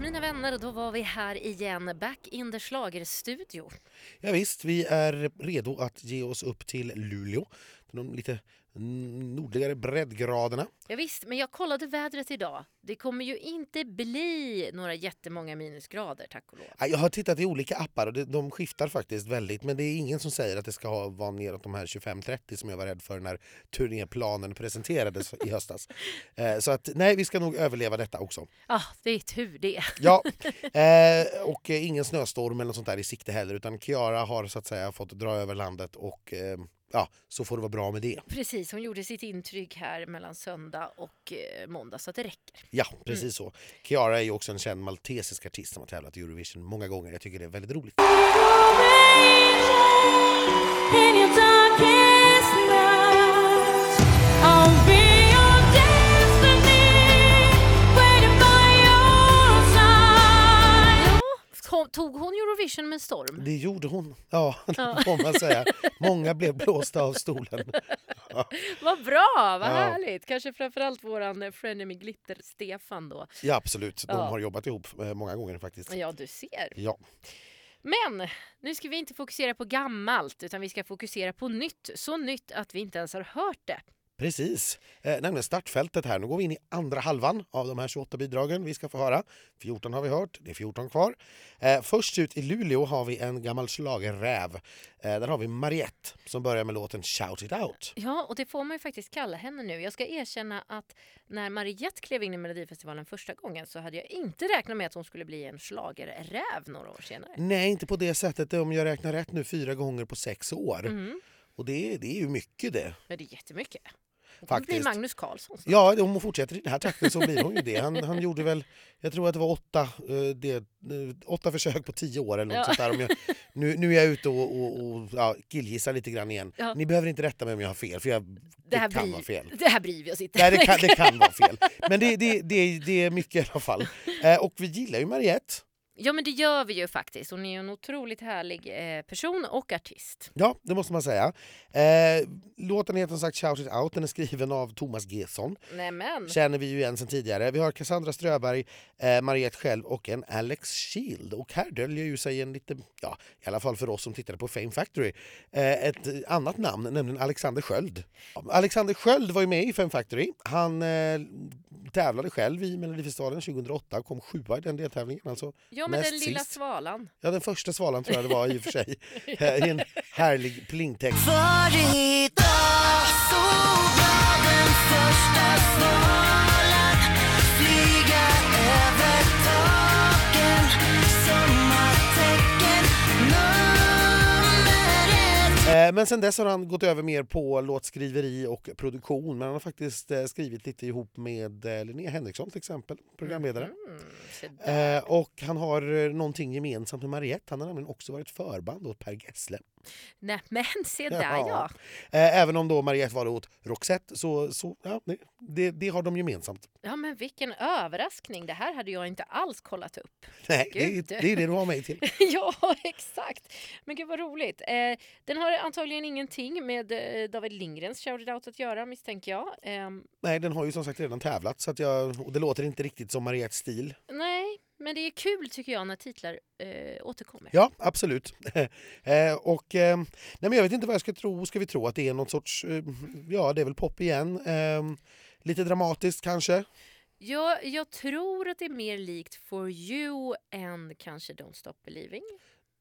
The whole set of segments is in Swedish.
Mina vänner, då var vi här igen, back in the schlagerstudio. Ja, visst, vi är redo att ge oss upp till Luleå, de lite nordligare breddgraderna. Ja, visst, men jag kollade vädret idag. Det kommer ju inte bli några jättemånga minusgrader, tack och lov. Jag har tittat i olika appar och de skiftar faktiskt väldigt men det är ingen som säger att det ska vara neråt de här 25-30 som jag var rädd för när turnéplanen presenterades i höstas. Eh, så att nej, vi ska nog överleva detta också. Ja, det är tur det. Ja, eh, och ingen snöstorm eller sånt där i sikte heller utan Kiara har så att säga fått dra över landet och eh, ja, så får det vara bra med det. Precis, hon gjorde sitt intryck här mellan söndag och eh, måndag så att det räcker. Ja, precis mm. så. Kiara är ju också en känd maltesisk artist som har tävlat i Eurovision många gånger. Jag tycker det är väldigt roligt. Tog hon Eurovision med storm? Det gjorde hon, ja, ja. får man säga. Många blev blåsta av stolen. Ja. Vad bra, vad ja. härligt. Kanske framförallt våran frenemy Glitter-Stefan då. Ja absolut, de ja. har jobbat ihop eh, många gånger faktiskt. Ja du ser. Ja. Men nu ska vi inte fokusera på gammalt utan vi ska fokusera på nytt. Så nytt att vi inte ens har hört det. Precis, eh, nämligen startfältet här. Nu går vi in i andra halvan av de här 28 bidragen vi ska få höra. 14 har vi hört, det är 14 kvar. Eh, först ut i Luleå har vi en gammal schlagerräv. Eh, där har vi Mariette som börjar med låten Shout it out. Ja, och det får man ju faktiskt kalla henne nu. Jag ska erkänna att när Mariette klev in i Melodifestivalen första gången så hade jag inte räknat med att hon skulle bli en schlagerräv några år senare. Nej, inte på det sättet. Om jag räknar rätt nu fyra gånger på sex år. Mm. Och det, det är ju mycket det. Ja, det är jättemycket. Faktiskt. blir Magnus Carlsson. Så. Ja, om hon fortsätter i den här takten så blir hon ju det. Han, han gjorde väl, jag tror att det var åtta, eh, det, eh, åtta försök på tio år eller något ja. sånt där. Jag, nu, nu är jag ute och, och, och ja, killgissar lite grann igen. Ja. Ni behöver inte rätta mig om jag har fel, för jag, det, det kan blir, vara fel. Det här bryr vi oss inte. Nej, det, kan, det kan vara fel. Men det, det, det, det är mycket i alla fall. Eh, och vi gillar ju Mariette. Ja men det gör vi ju faktiskt. Hon är en otroligt härlig eh, person och artist. Ja, det måste man säga. Eh, låten heter som sagt Shout it out. Den är skriven av Thomas Gesson. Nämen. Känner vi ju igen sen tidigare. Vi har Cassandra Ströberg, eh, Mariette själv och en Alex Shield. Och här döljer ju sig en lite, ja i alla fall för oss som tittade på Fame Factory, eh, ett annat namn, nämligen Alexander Sköld. Alexander Sköld var ju med i Fame Factory. Han eh, tävlade själv i Melodifestivalen 2008 och kom sjua i den deltävlingen. Alltså ja, men den lilla sist. svalan. Ja, den första svalan tror jag det var i och för sig. En härlig plingtext. För idag såg men sen dess har han gått över mer på låtskriveri och produktion. Men han har faktiskt eh, skrivit lite ihop med eh, Linnea Henriksson till exempel, programledare. Mm, och han har någonting gemensamt med Mariette. Han har nämligen också varit förband åt Per Gessle. Nej men se där ja. ja. Även om då Mariette var åt Roxette så, så ja, det, det har de gemensamt. Ja men vilken överraskning. Det här hade jag inte alls kollat upp. Nej, det, det, är det du har mig till. ja exakt. Men gud vad roligt. Eh, den har antagligen ingenting med eh, David Lindgrens Shout Out att göra misstänker jag. Eh, Nej den har ju som sagt redan tävlat så att jag, och det låter inte riktigt som Mariettes stil. Nej men det är kul tycker jag när titlar eh, återkommer. Ja, absolut. eh, och, eh, nej, men jag vet inte vad jag ska tro. Ska vi tro att det är något sorts... Eh, ja, det är väl pop igen. Ehm, lite dramatiskt kanske? Ja, jag tror att det är mer likt For You än kanske Don't Stop Believing.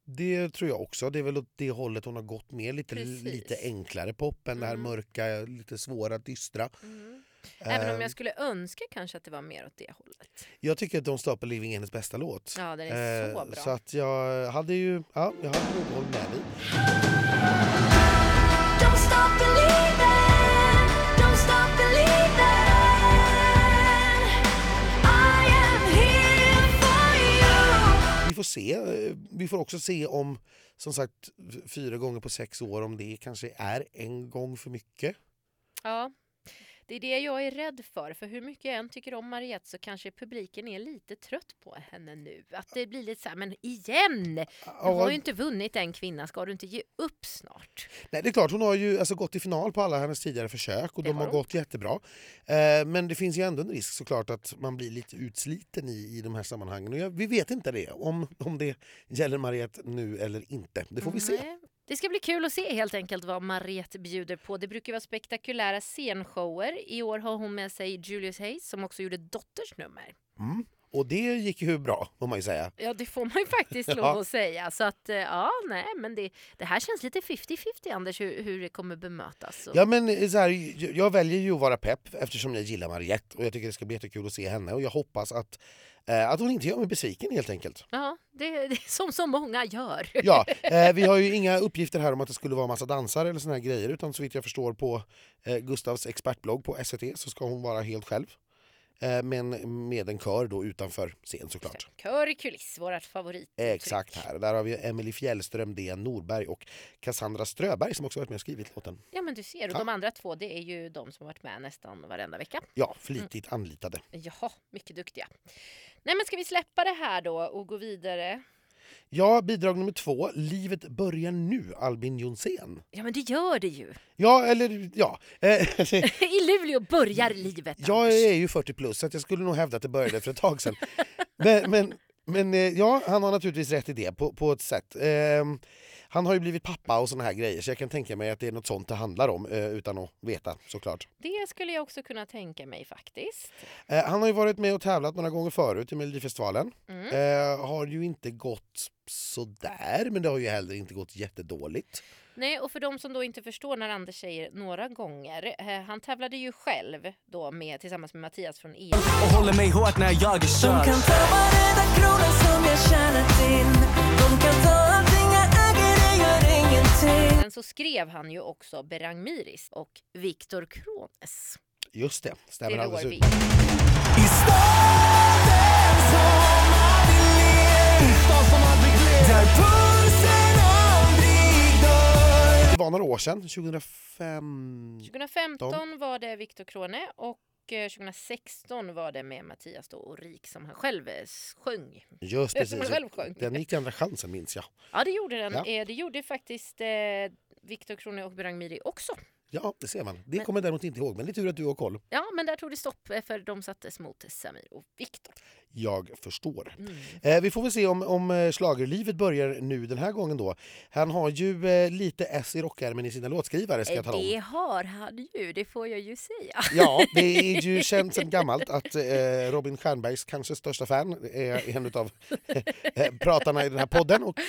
Det tror jag också. Det är väl åt det hållet hon har gått med. Lite, lite enklare pop än mm. det här mm. mörka, lite svåra, dystra. Mm. Även om jag ehm. skulle önska kanske att det var mer åt det hållet. Jag tycker att Don't Stop Believing är hennes bästa låt. Ja, den är så ehm, bra. Så att jag hade ju, ja, jag hade nog hållit med dig. Vi får se. Vi får också se om, som sagt, fyra gånger på sex år, om det kanske är en gång för mycket. Ja, Det är det jag är rädd för. För hur mycket jag än tycker om Mariette så kanske publiken är lite trött på henne nu. Att det blir lite så här, men igen! Du har ju inte vunnit en kvinna, ska du inte ge upp snart? Nej, det är klart, hon har ju alltså gått i final på alla hennes tidigare försök och Det de har har gått jättebra. Eh, men det finns ju ändå en risk såklart att man blir lite utsliten i, i de här sammanhangen. Och jag, vi vet inte det, om, om det gäller Mariette nu eller inte. Det får vi se. Nej. Det ska bli kul att se helt enkelt vad Mariette bjuder på. Det brukar vara spektakulära scenshower. I år har hon med sig Julius Hayes som också gjorde Dotters nummer. Mm. Och det gick ju bra, får man ju säga. Ja, det får man ju faktiskt lov att säga. Så att, eh, ja, nej, men det, det här känns lite 50-50 Anders, hur, hur det kommer bemötas. Och- Ja, men eh, så här, jag- väljer ju att vara pepp eftersom jag gillar Mariette och jag tycker det ska bli jättekul att se henne och jag hoppas att, eh, att hon inte gör mig besviken helt enkelt. Ja, det, det är som så många gör. Ja, eh, vi har ju inga uppgifter här om att det skulle vara massa dansare eller såna här grejer utan så vitt jag förstår på eh, Gustavs expertblogg på SVT så ska hon vara helt själv. Eh, men med en kör då utanför scen såklart. Kör i kuliss, vårt favorit. Exakt här. Där har vi Emily Fjällström, DN Norberg och Cassandra Ströberg som också varit med och skrivit låten. Ja, men du ser. Och Ja. de andra två, det är ju de som har varit med nästan varenda vecka. Ja, flitigt anlitade. Jaha, mycket duktiga. Nej, men ska vi släppa det här då och gå vidare? Ja, bidrag nummer två. Livet börjar nu, Albin Jonsén. Ja, men det gör det ju. Ja, eller ja. I Luleå börjar livet, Jag Anders. är ju 40 plus så jag skulle nog hävda att det började för ett tag sedan. men men, men eh, ja, han har naturligtvis rätt i det på, på ett sätt. Han har ju blivit pappa och såna här grejer så jag kan tänka mig att det är något sånt det handlar om eh, utan att veta såklart. Det skulle jag också kunna tänka mig faktiskt. Eh, han har ju varit med och tävlat några gånger förut i Melodifestivalen. Mm. Eh, har ju inte gått sådär men det har ju heller inte gått jättedåligt. Nej, och för de som då inte förstår när Anders säger några gånger. Eh, han tävlade ju själv då med, tillsammans med Mattias från E. och håller mig hårt när jag är De körd. kan ta varenda krona som jag tjänat in De kan ta Sen så skrev han ju också Berang Miris och Viktor Krones. Just det, stämmer Till alldeles ut. I staden som aldrig ler Där pulsen aldrig dör Det var några år sedan, 2005. 2015 var det Viktor Krone och 2016 var det med Mattias då och Rik som han själv eh, sjöng. Just Som precis. han själv sjöng. Den gick andra chansen minns jag. Ja, det gjorde den. Ja. Eh, Det gjorde faktiskt eh, Viktor Krone och Berang Miri också. Ja, det ser man. Det Men- kommer jag däremot inte ihåg, men det är tur att du har koll. Ja, men där tog det stopp eh, för de sattes mot Samir och Viktor. Jag förstår. Mm. Eh, vi får väl se om, om eh, schlagerlivet börjar nu den här gången då. Han har ju eh, lite S i rockärmen i sina låtskrivare ska jag tala Eh, Det om. har han ju, det får jag ju säga. Ja, det är ju känt sedan gammalt att eh, Robin Stjernbergs kanske största fan är en av pratarna i den här podden. Och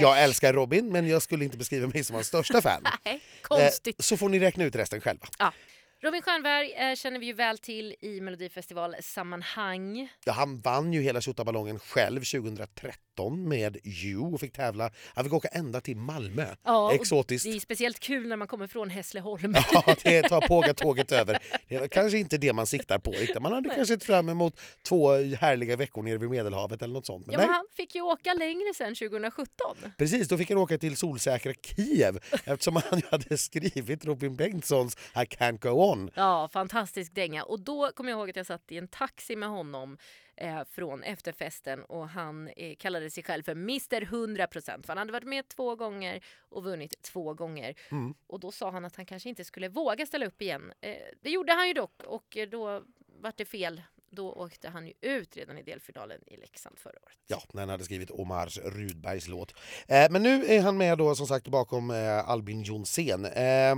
jag älskar Robin, men jag skulle inte beskriva mig som hans största fan. Nej, konstigt. så får ni räkna ut resten själva. Robin Stjernberg eh, känner vi ju väl till i Melodifestivalsammanhang. Ja, han vann ju hela Tjottaballongen själv 2013 med You och fick tävla. Han fick åka ända till Malmö. Ja, Exotiskt. Det är speciellt kul när man kommer från Hässleholm. Ja, det tar pågatåget över. Det är kanske inte det man siktar på. Man hade kanske sett fram emot två härliga veckor nere vid Medelhavet eller något sånt. Men Ja, men han fick ju åka längre sen 2017. precis, då fick han åka till solsäkra Kiev eftersom han ju hade skrivit Robin Bengtssons I can't go on. Ja, fantastisk dänga. Och då kommer jag ihåg att jag satt i en taxi med honom eh, från efterfesten och han eh, kallade sig själv för Mr 100% för han hade varit med två gånger och vunnit två gånger. Mm. Och då sa han att han kanske inte skulle våga ställa upp igen. Eh, det gjorde han ju dock och eh, då vart det fel. Då åkte han ju ut redan i delfinalen i Leksand förra året. Ja, när han hade skrivit Omars Rudbergs låt. Eh, men nu är han med då som sagt bakom eh, Albin Jonsén. Eh,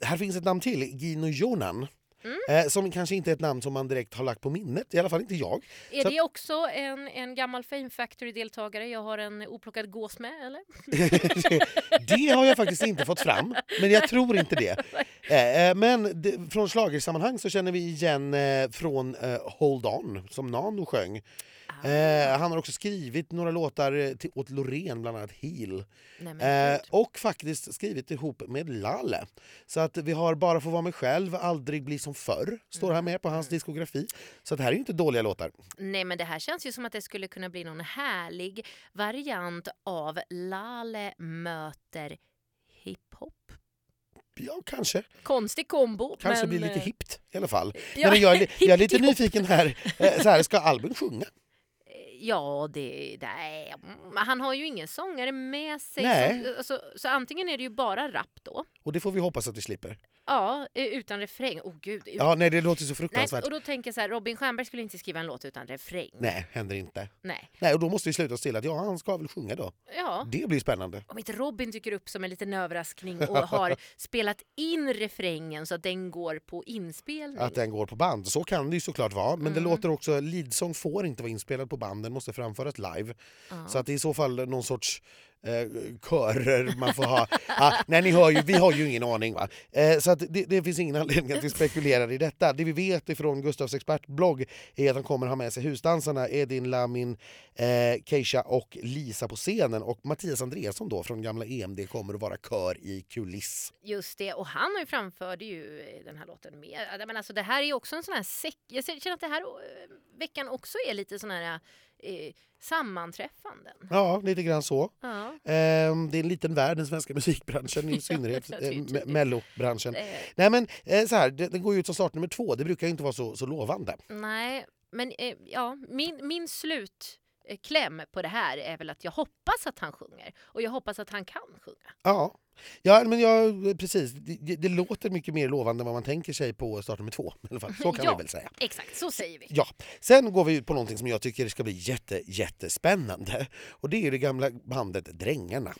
här finns ett namn till, Gino Jonan. Mm. Eh, som kanske inte är ett namn som man direkt har lagt på minnet, i alla fall inte jag. Är Så- det också en, en gammal Fame Factory-deltagare jag har en oplockad gås med eller? det har jag faktiskt inte fått fram, men jag tror inte det. Eh, eh, men från schlagersammanhang så känner vi igen från Hold On, som Nano sjöng. Eh, han har också skrivit några låtar eh, till, åt Loreen, bland annat Heal. Nej, Eh, och faktiskt skrivit ihop med Lalle. Så att vi har Bara få vara mig själv, Aldrig bli som förr, står här med på hans diskografi. Så att det här är ju inte dåliga låtar. Nej men det här känns ju som att det skulle kunna bli någon härlig variant av Lale möter hiphop. Ja, kanske. Konstig kombo. Kanske men, blir lite eh, hippt i alla fall. ja, men jag, jag är lite nyfiken här. Eh, Så här, ska Albin sjunga? Ja, det... Nej, mm, han har ju ingen sångare med sig. Nej. Så, alltså, så antingen är det ju bara rap då. Och det får vi hoppas att vi slipper. Ja, eh, utan refräng. Åh gud. ut- Ja, nej, det låter så Nej, fruktansvärt. och då tänker jag så här, Robin Stjernberg skulle inte skriva en låt utan refräng. Nej, händer inte. Nej. Nej, och då måste vi sluta oss till att ja, han ska väl sjunga då. Ja. Det blir spännande. Om inte Robin dyker upp som en liten överraskning och har spelat in refrängen så att den går på inspelning. Att den går på band. Så kan det ju såklart vara. Men det Mm. låter också, leadsång får inte vara inspelad på band, den måste framföras live. Ja. Så att det är i så fall någon sorts eh, körer man får ha. ah, nej, ni hör ju, vi har ju ingen aning. Va? Eh, så att det, det finns ingen anledning att vi spekulerar i detta. Det vi vet ifrån Gustavs expertblogg är att han kommer ha med sig husdansarna Edin Lamin, eh, Keisha och Lisa på scenen. Och Mattias Andreasson då från gamla EMD kommer att vara kör i kuliss. Just det, och han har ju framförde ju eh, den här låten med. Men alltså, det här är ju också en sån här säck... Jag känner att det här eh, veckan också är lite sån här eh, eh, sammanträffanden. Ja, lite grann så. Ja. Ehm, det är en liten värld, den svenska musikbranschen i synnerhet, eh, mellobranschen. Eh, Nej men eh, så här, det- den går ju ut som startnummer två, det brukar inte vara så, så lovande. nej, men eh, ja, min, min slut eh, kläm på det här är väl att jag hoppas att han sjunger och jag hoppas att han kan sjunga. Ja, ja men jag, precis. Det, det, låter mycket mer lovande än vad man tänker sig på startnummer två. I alla fall. Så kan Ja. vi väl säga. Exakt, så säger vi. Ja, sen går vi ut på någonting som jag tycker ska bli jätte, jättespännande. Och det är det gamla bandet Drängarna.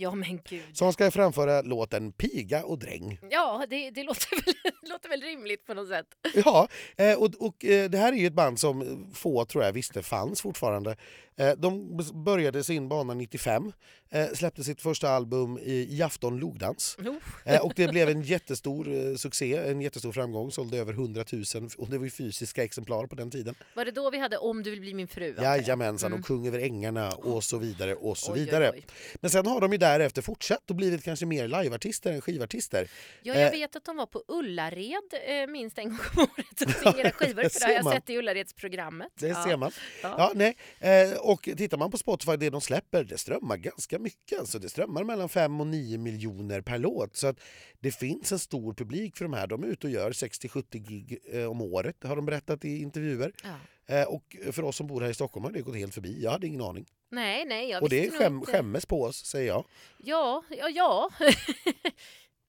Ja men gud. Som ska framföra låten Piga och dräng. Ja, det, det låter, väl, låter väl rimligt på något sätt. Ja, eh, och, och eh, det här är ju ett band som få tror jag visste fanns fortfarande. Eh, De började sin bana 95, eh, släppte sitt första album i, i afton Logdans. Oh. Och det blev en jättestor succé, en jättestor framgång, sålde över 100 000 och det var ju fysiska exemplar på den tiden. Var det då vi hade Om du vill bli min fru? Jajamensan, och Kung över ängarna och så vidare och så Mm. Oj, oj, vidare. oj. Men sen har de ju därefter fortsatt och blivit kanske mer liveartister än skivartister. Ja, jag Eh. vet att de var på Ullared eh, minst en gång om året och signerade skivor. det För det har jag sett i Ullareds-programmet. Det ja. ser man. Ja. Ja, nej. Eh, och tittar man på Spotify, det de släpper, det strömmar ganska mycket. Alltså, det strömmar mellan 5 och 9 miljoner per låt. Så att det finns en stor publik för de här. De är ute och gör 60-70 gig eh, om året, har de berättat i intervjuer. Ja. Eh, och för oss som bor här i Stockholm har det gått helt förbi. Jag hade ingen aning. Nej, nej, jag och det skäm, skämmes på oss, säger jag. Ja, ja, ja.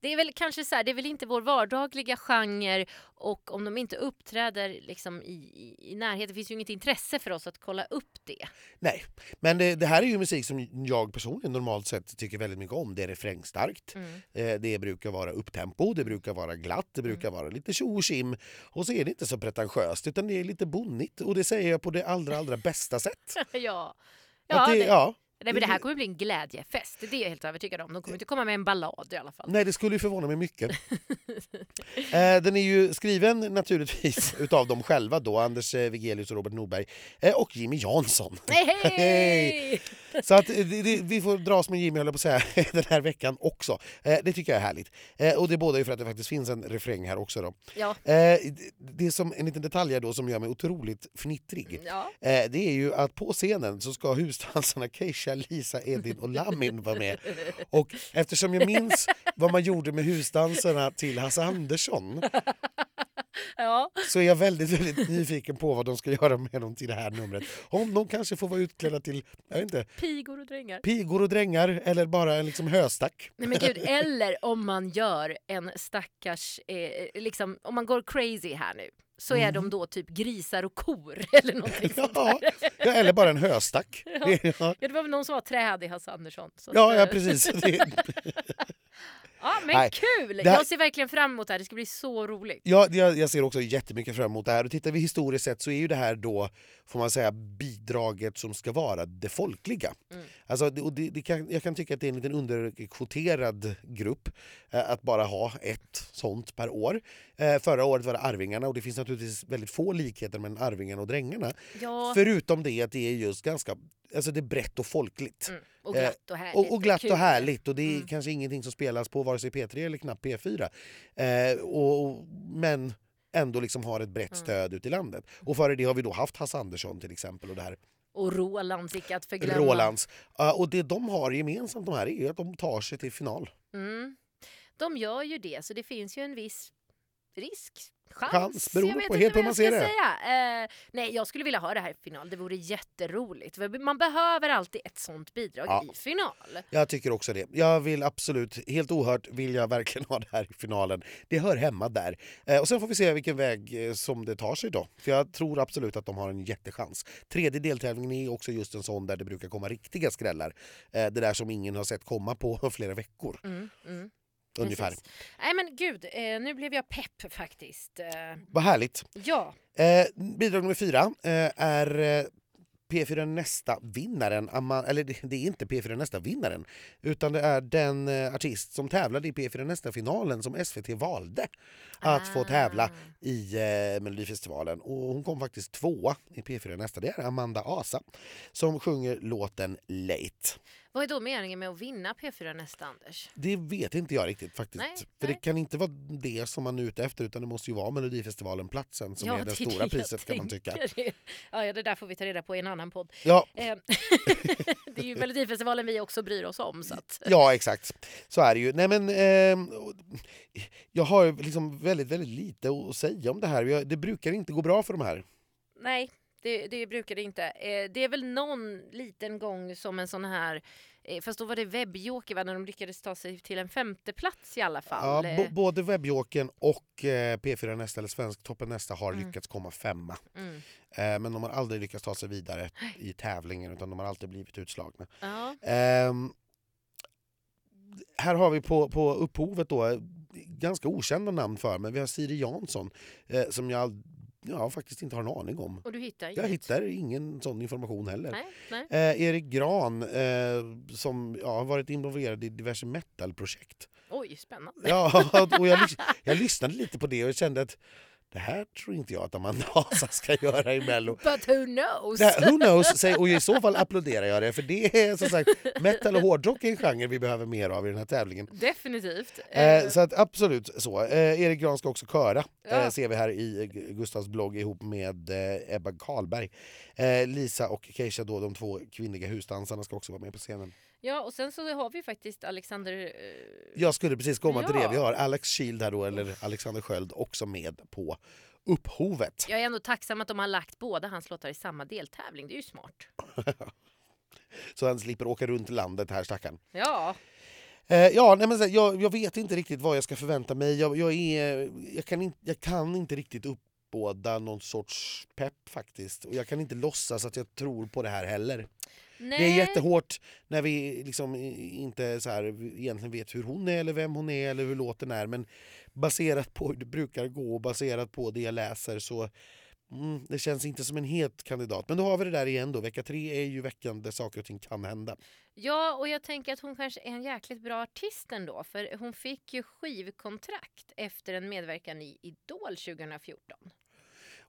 det är väl kanske så här, det är väl inte vår vardagliga genre och om de inte uppträder liksom i, i, i närheten finns ju inget intresse för oss att kolla upp det. Nej, men det, det här är ju musik som jag personligen normalt sett tycker väldigt mycket om. Det är refrängstarkt, Mm. eh, det brukar vara upptempo, det brukar vara glatt, det brukar Mm. vara lite tjo och tjim. Och så är det inte så pretentiöst utan det är lite bonnigt och det säger jag på det allra, allra bästa sätt. ja. Att Ja, det, det, ja. Nej, men det här kommer bli en glädjefest, det är jag helt övertygad om. De kommer inte komma med en ballad i alla fall. Nej, det skulle ju förvåna mig mycket. eh, den är ju skriven naturligtvis utav dem själva då, Anders eh, Wigelius och Robert Nordberg eh, och Jimmy Jansson. Hej, Hej! Så att, eh, det, vi får dras med Jimmy höll på säga, den här veckan också. Eh, det tycker jag är härligt. Eh, och det båda ju för att det faktiskt finns en refräng här också. Då. Ja, Eh, det- det är som en liten detalj då som gör mig otroligt fnittrig. ja. Eh, det är ju att på scenen så ska husdansarna Keisha, Lisa, Edin och Lamin vara med. Och eftersom jag minns vad man gjorde med husdansarna till Hasse Andersson ja. så är jag väldigt, väldigt nyfiken på vad de ska göra med dem till det här numret. Om de kanske får vara utklädda till, jag vet inte, Pigor och drängar. pigor och drängar eller bara en liksom höstack. Nej men gud, eller om man gör en stackars, eh, liksom, om man går crazy här nu, så är de då typ grisar och kor eller någonting sånt där. ja, eller bara en höstack. Ja. Ja, det var väl någon som var träd i Hasse Andersson. Ja, ja eh, precis. Ja, men Nej, kul! här- Jag ser verkligen fram emot det här, det ska bli så roligt. ja, jag, jag ser också jättemycket fram emot det här. Och tittar vi historiskt sett så är ju det här då, får man säga, bidraget som ska vara det folkliga. Mm. Alltså, det, och det, det kan, jag kan tycka att det är en liten underkvoterad grupp eh, att bara ha ett sånt per år. Eh, förra året var det Arvingarna och det finns naturligtvis väldigt få likheter mellan Arvingarna och Drängarna. Ja, Förutom det att det är just ganska alltså det är brett och folkligt. mm, och glatt och härligt. Och, och glatt kul. och härligt och det är Mm. kanske ingenting som spelas på vare sig P3 eller knappt P4. Eh, och, och- men ändå liksom har ett brett Mm. stöd ute i landet. Och före det har vi då haft Hasse Andersson till exempel och det här Och Rolands, icke att förglömma. Rolands. Eh, och det de har gemensamt de här är att de tar sig till final. Mm. De gör ju det, så det finns ju en viss risk. Chans, Chans, vet på helt hur man ser det. Säga. Eh, nej, jag skulle vilja ha det här i final. Det vore jätteroligt. Man behöver alltid ett sånt bidrag Ja. i final. Jag tycker också det. Jag vill absolut, helt ohört vill jag verkligen ha det här i finalen. Det hör hemma där. Eh, och sen får vi se vilken väg eh, som det tar sig då. För jag tror absolut att de har en jättechans. Tredje deltävlingen är också just en sån där det brukar komma riktiga skrällar. Eh, det där som ingen har sett komma på flera veckor. Mm, mm, Ungefär. precis. Nej men gud, eh, nu blev jag pepp faktiskt. Eh, Vad härligt. ja, Eh, bidrag nummer fyra är eh, P4 Nästa-vinnaren. Eller det, är inte P4 Nästa-vinnaren utan det är den artist som tävlade i P4 Nästa-finalen som SVT valde att få tävla Ah. i eh, Melodifestivalen. Och hon kom faktiskt tvåa i P4 Nästa. Det är Amanda Asa som sjunger låten Late. Vad är då meningen med att vinna P4 nästa Anders? Det vet inte jag riktigt faktiskt. Nej, För nej. det kan inte vara det som man är ute efter utan det måste ju vara Melodifestivalen-platsen som är det det stora priset kan man tycka. tänker. Ja, ja, det där får vi ta reda på i en annan podd. Ja, Eh, det är ju Melodifestivalen vi också bryr oss om. Så att, Ja, exakt. Så är det ju. Nej, men, ehm, jag har liksom väldigt, väldigt lite att säga om det här. Det brukar inte gå bra för de här. nej, det, det brukar det inte. Eh, det är väl någon liten gång som en sån här, eh, fast då var det webbjoker va, när de lyckades ta sig till en femte plats i alla fall. Ja, Eh, både Webbjokern och eh, P4 Nästa, eller Svensktoppen Nästa, har Mm. lyckats komma femma. mm. Eh, men de har aldrig lyckats ta sig vidare i tävlingen utan de har alltid blivit utslagna. ja. Ehm, här har vi på, på upphovet då, eh, ganska okända namn för men vi har Siri Jansson eh, som jag ja, faktiskt inte har en aning om. Och du hittar Jag inget? hittar ingen sån information heller. Nej, nej. Eh, Erik Gran eh, som ja, har varit involverad i diverse metalprojekt. Oj, spännande. Ja, och jag, jag lyssnade lite på det och kände att det här tror inte jag att Amanda Asa ska göra i Mello. But who knows? Det, who knows? Och i så fall applåderar jag det för det är som sagt metal och hårdrock är en genre vi behöver mer av i den här tävlingen. Definitivt. Eh, så att absolut så. Eh, Erik Gran ska också köra, Ja. eh, ser vi här i Gu- Gustavs blogg ihop med eh, Ebba Karlberg. Eh, Lisa och Keisha, då, de två kvinnliga husdansarna, ska också vara med på scenen. Ja, och sen så har vi faktiskt Alexander... Eh, Jag skulle precis komma till det. Ja. Vi har Alex Shield här då, eller Alexander Sköld, också med på upphovet. jag är ändå tacksam att de har lagt båda hans låtar i samma deltävling. Det är ju smart. Så han slipper åka runt landet här stackaren. Ja, Eh, ja, nej, men jag, jag vet inte riktigt vad jag ska förvänta mig. Jag, jag, är, jag, kan, inte, jag kan inte riktigt uppbåda någon sorts pepp faktiskt. Och jag kan inte låtsas att jag tror på det här heller. Nej. Det är jättehårt när vi liksom inte så här, egentligen vet hur hon är eller vem hon är eller hur låten är. Men baserat på hur det brukar gå och baserat på det jag läser så mm, det känns inte som en het kandidat. Men då har vi det där igen då. Vecka tre är ju veckan där saker och ting kan hända. Ja, och jag tänker att hon kanske är en jäkligt bra artist ändå. För hon fick ju skivkontrakt efter en medverkan i Idol 2014.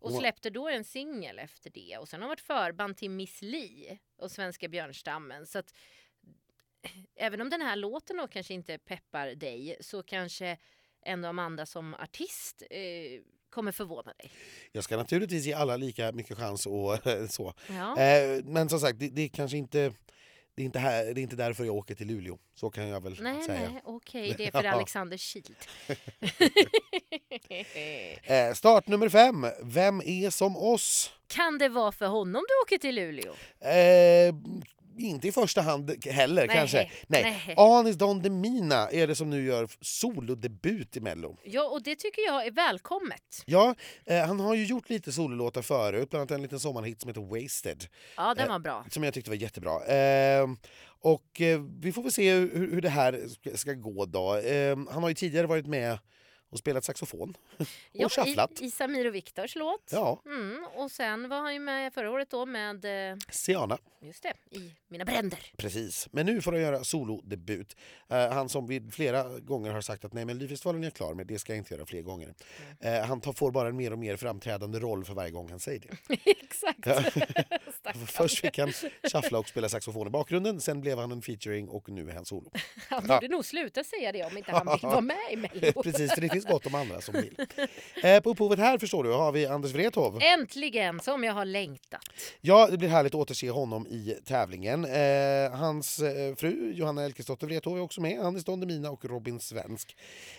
Och släppte då en singel efter det. Och sen har hon varit förband till Miss Li och Svenska björnstammen. Så att även om den här låten då kanske inte peppar dig så kanske ändå Amanda som artist eh, kommer förvåna dig. Jag ska naturligtvis ge alla lika mycket chans och så. Ja. Eh, men som sagt, det, det kanske inte... Det är, inte här, det är inte därför jag åker till Luleå. Så kan jag väl Nej, säga. nej, okej. Det är för. Alexander Kild. Eh, start nummer fem. Vem är som oss? kan det vara för honom du åker till Luleå? Eh, inte i första hand heller Nej, kanske. Nej. nej. Anis Don Demina är det som nu gör solodebut i Mello. Ja, och det tycker jag är välkommet. Ja, eh, han har ju gjort lite sololåtar förut, bland annat en liten sommarhit som heter Wasted. Ja, den Eh, var bra. Som jag tyckte var jättebra. Eh, och eh, vi får väl se hur, hur det här ska, ska gå då. Eh, han har ju tidigare varit med och spelat saxofon. Ja, och shufflat. I, I Samir och Viktors låt. Ja, Mm, och sen var han ju med förra året då med, eh, Siana. just det, i Mina bränder. Precis. Men nu får han göra solodebut. Eh, han som vid flera gånger har sagt att nej men Melodifestivalen är jag klar med, det ska jag inte göra fler gånger. Mm. Eh, han tar, får bara en mer och mer framträdande roll för varje gång han säger det. Exakt. Först fick han shuffla och spela saxofon i bakgrunden, sen blev han en featuring och nu är han solo. Han borde nog sluta säga det om inte han vill vara med i Mello. Precis, det finns gott om andra som vill. Eh, på upphovet här förstår du har vi Anders Wrethov. Äntligen, som jag har längtat. Ja, det blir härligt att återse honom i tävlingen. Eh, hans eh, fru Johanna Elkesdotter Wrethov är också med, Anders Don Demina och Robin Svensk.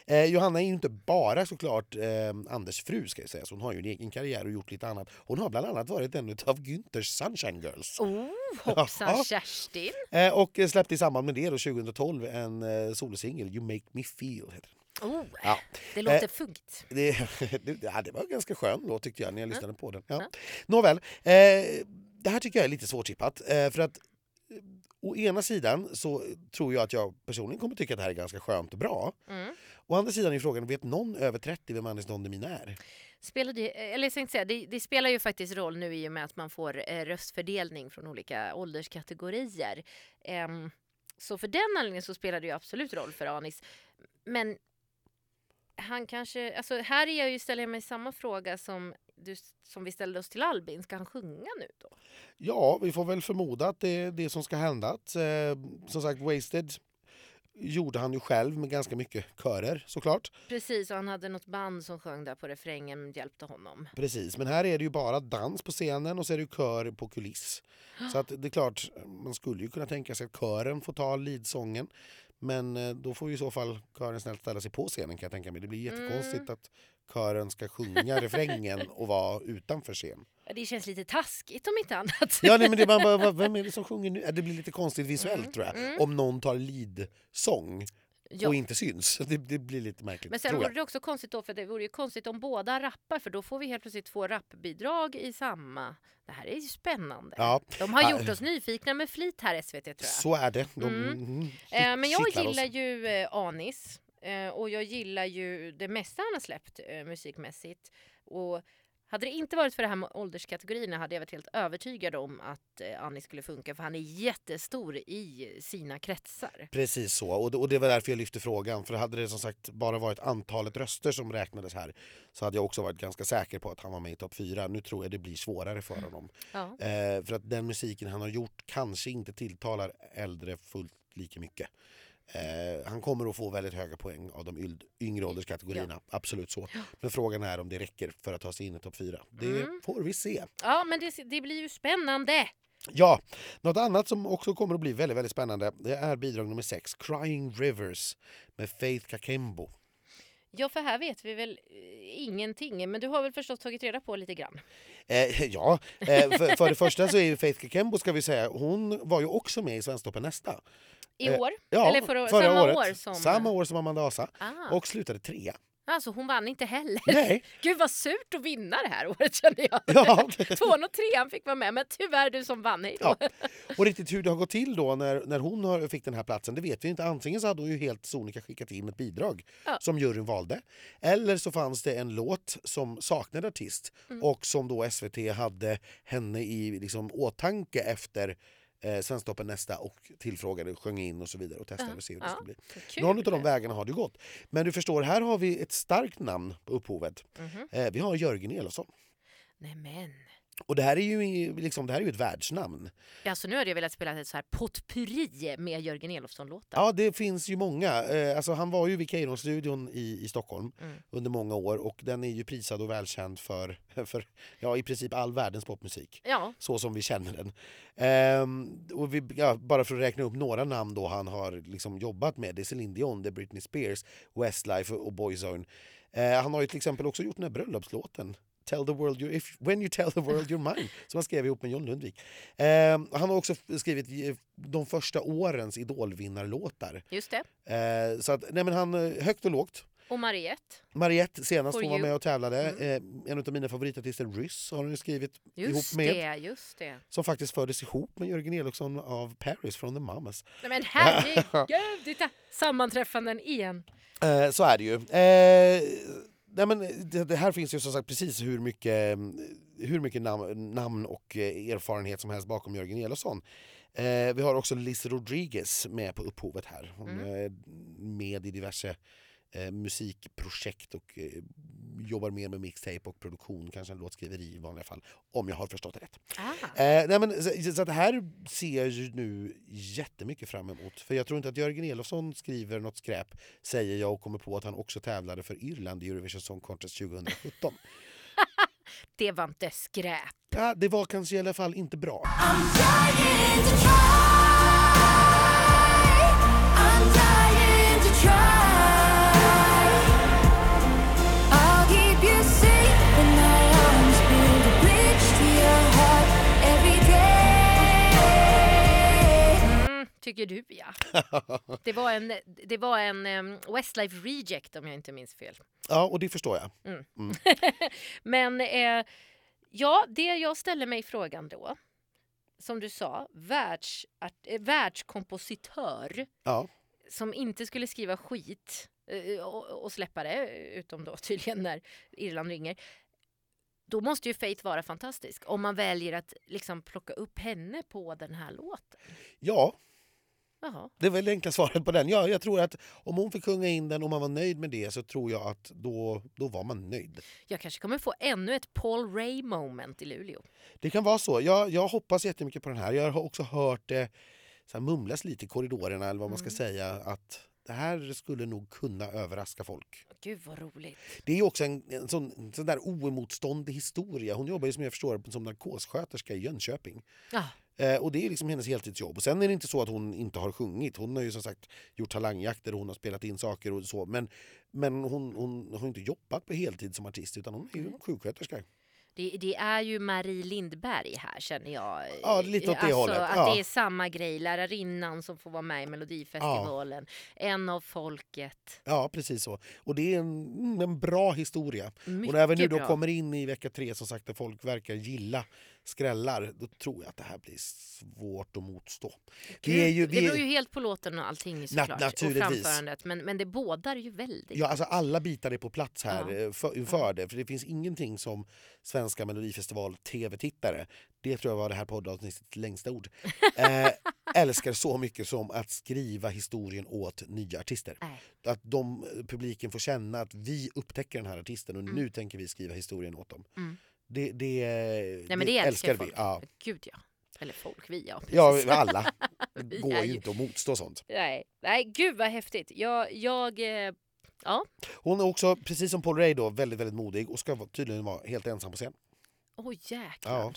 Eh, Johanna är ju inte bara såklart eh, Anders fru ska jag säga, så hon har ju en egen karriär och gjort lite annat. Hon har bland annat varit en av Günthers Sunshine Girls. Oh, hoppsan Ja. Kerstin. Eh, och släppte i samband med det då, 2012 en solosingel, You make me feel. Heter den. Oh, Ja. det låter Eh, funkt. Det, det, ja, det var ganska skön låt tyckte jag när jag lyssnade på den. Ja. Ja. Nåväl, eh, det här tycker jag är lite svårtippat. Eh, för att eh, å ena sidan så tror jag att jag personligen kommer tycka att det här är ganska skönt och bra. Mm. Å andra sidan är frågan, vet någon över 30 vem Anders Don Demina är? Spelar det, eller jag säga, det, det spelar ju faktiskt roll nu i och med att man får eh, röstfördelning från olika ålderskategorier. Ehm, så för den anledningen så spelar det ju absolut roll för Anis. Men han kanske, alltså här är jag ju, ställer jag mig samma fråga som, du, som vi ställde oss till Albin. Ska han sjunga nu då? Ja, vi får väl förmoda att det är det som ska hända. Att, eh, som sagt, Wasted gjorde han ju själv med ganska mycket körer såklart. Precis, och han hade något band som sjöng där på refrängen och hjälpte honom. Precis, men här är det ju bara dans på scenen och så är det kör på kuliss. Så att det är klart, man skulle ju kunna tänka sig att kören får ta leadsången. Men eh, då får ju i så fall kören snällt ställa sig på scenen kan jag tänka mig. Det blir jättekonstigt att kören ska sjunga refrängen och vara utanför scen. Det känns lite taskigt om inte annat. Ja, nej, men det är bara, vem är det som sjunger nu? Det blir lite konstigt visuellt tror jag. mm. Om någon tar lead-sång Ja. och inte syns. Det, det blir lite märkligt. Men sen vore det också konstigt då, för det vore ju konstigt om båda rappar för då får vi helt plötsligt två rappbidrag i samma. Det här är ju spännande. Ja. De har gjort oss nyfikna med flit här SVT tror jag. Så är det. De, Mm. mm, Eh, men jag kittlar oss. gillar ju eh, Anis eh, och jag gillar ju det mesta han har släppt musikmässigt. Och hade det inte varit för det här med ålderskategorierna hade jag varit helt övertygad om att eh, Anis skulle funka för han är jättestor i sina kretsar. Precis så, och det, och det var därför jag lyfte frågan. För hade det som sagt bara varit antalet röster som räknades här så hade jag också varit ganska säker på att han var med i topp 4. Nu tror jag det blir svårare för honom. Ja. Eh, för att den musiken han har gjort kanske inte tilltalar äldre fullt lika mycket. Eh, han kommer att få väldigt höga poäng av de yngre ålderskategorierna, absolut så. Men frågan är om det räcker för att ta sig in i topp 4. Det Mm. får vi se. Ja, men det, det blir ju spännande. Ja, något annat som också kommer att bli väldigt, väldigt spännande det är bidrag nummer 6, Crying Rivers med Faith Kakembo. Ja, för här vet vi väl eh, ingenting. Men du har väl förstås tagit reda på lite grann? Eh, ja, eh, för, för det första så är ju Faith Kakembo, ska vi säga, hon var ju också med i Svensktoppen nästa. I Eh, år? Ja, Eller för, förra samma året. år som... Samma år som Amanda Asa. Ah. Och slutade trea. Alltså hon vann inte heller. Nej, Gud vad surt att vinna det här året känner jag. ja. Tvåan och trean fick vara med men tyvärr du som vann. Hej. Ja. Och riktigt hur det har gått till då när, när hon har, fick den här platsen, det vet vi inte. Antingen så hade hon ju helt sonika skickat in ett bidrag Ja. som juryn valde. Eller så fanns det en låt som saknade artist Mm. och som då SVT hade henne i liksom, åtanke efter eh, Svensktoppen nästa och tillfrågade, sjöng in och så vidare och testade Ja. och se hur det Ja. skulle bli. Kul. Någon av de vägarna har det gått. Men du förstår, här har vi ett starkt namn på upphovet. Mhm. Eh, vi har Jörgen Elofsson. Nej men. Och det här är ju, liksom, det här är ju ett världsnamn. Alltså nu hade jag velat spela ett så här potpurri med Jörgen Elofsson-låtar. Ja, det finns ju många. Eh, alltså, han var ju vid Keyron-studion i, i Stockholm Mm. under många år och den är ju prisad och välkänd för, för ja, i princip all världens popmusik. Ja, Så som vi känner den. Ehm, och vi, ja, bara för att räkna upp några namn då han har liksom jobbat med. Det är Celine Dion, det är Britney Spears, Westlife och Boyzone. Eh, han har ju till exempel också gjort den här bröllopslåten Tell the world you're, if, When you tell the world you're mine som han skrev ihop med John Lundvik. Ehm, han har också skrivit eh, de första årens idolvinnarlåtar. just det. Eh, så att, nej men han, eh, högt och lågt. Och Mariette. Mariette senast For hon var you. med och tävlade. Eh, en av mina favoritartister, Ryss, har hon skrivit Just ihop med. det, just det. Som faktiskt fördes ihop med Jörgen Elofsson av Paris från The Mamas. Nej men herregud, titta! Sammanträffanden igen. Eh, så är det ju. Eh, nej men det, det här finns ju som sagt precis hur mycket, hur mycket nam, namn och eh, erfarenhet som helst bakom Jörgen Elofsson. Eh, vi har också Liz Rodriguez med på upphovet här. Hon Mm. är med i diverse eh, musikprojekt och eh, jobbar mer med mixtape och produktion, kanske en låtskriveri i vanliga fall, om jag har förstått det rätt. Ah. Eh, nej men, så, så att det här ser jag ju nu jättemycket fram emot. För jag tror inte att Jörgen Elofsson skriver något skräp, säger jag och kommer på att han också tävlade för Irland i Eurovision Song Contest 2017. Det var inte skräp. ja, det var kanske i alla fall inte bra. I'm dying to try. I'm dying to try. Tycker du ja. Det var en, det var en um, Westlife Reject om jag inte minns fel. Ja, och det förstår jag. Men eh, ja, det jag ställer mig frågan då, som du sa, världs, eh, världskompositör Ja. som inte skulle skriva skit eh, och, och släppa det, utom då tydligen när Irland ringer. Då måste ju Faith vara fantastisk om man väljer att liksom plocka upp henne på den här låten. ja, Jaha. det är väl det enkla svaret på den. Ja, jag tror att om hon fick sjunga in den och man var nöjd med det så tror jag att då, då var man nöjd. Jag kanske kommer få ännu ett Paul Ray moment i Luleå. Det kan vara så. Jag, jag hoppas jättemycket på den här. Jag har också hört det så här, mumlas lite i korridorerna eller vad man ska säga att det här skulle nog kunna överraska folk. Gud vad roligt. Det är också en, en sån, en sån där oemotståndlig historia. Hon jobbar ju som jag förstår som narkossköterska i Jönköping. Ja, Eh, och det är liksom hennes heltidsjobb. Och sen är det inte så att hon inte har sjungit. Hon har ju som sagt gjort talangjakter och hon har spelat in saker och så. Men, men hon, hon har inte jobbat på heltid som artist utan hon är ju en sjuksköterska. det, det är ju Marie Lindberg här känner jag. Ja, lite åt det alltså, hållet, Att ja. det är samma grej. Lärarinnan som får vara med i Melodifestivalen. En av folket. Ja, precis så. Och det är en, en bra historia. Mycket och vi nu då bra. kommer in i vecka tre som sagt där folk verkar gilla skrällar, då tror jag att det här blir svårt att motstå. Vi är ju, det vi beror är, ju helt på låten och allting såklart. och naturligtvis. framförandet. Men, men det bådar ju väldigt. Ja, alltså alla bitar är på plats här Ja. eh, för, inför det. För det finns ingenting som svenska melodifestival-tv-tittare, det tror jag var det här poddavsnittets längsta ord, eh, älskar så mycket som att skriva historien åt nya artister. Nej. Att de, eh, publiken får känna att vi upptäcker den här artisten och nu tänker vi skriva historien åt dem. Mm. Det, det, Nej, men det älskar, vi. Ja. Gud ja. Eller folk, vi ja. ja, precis. alla. Det går ju inte att motstå sånt. Nej. Nej, gud vad häftigt. Jag, jag eh, ja. Hon är också, precis som Paul Ray, då, väldigt, väldigt modig och ska tydligen vara helt ensam på scen. Oj jäklar.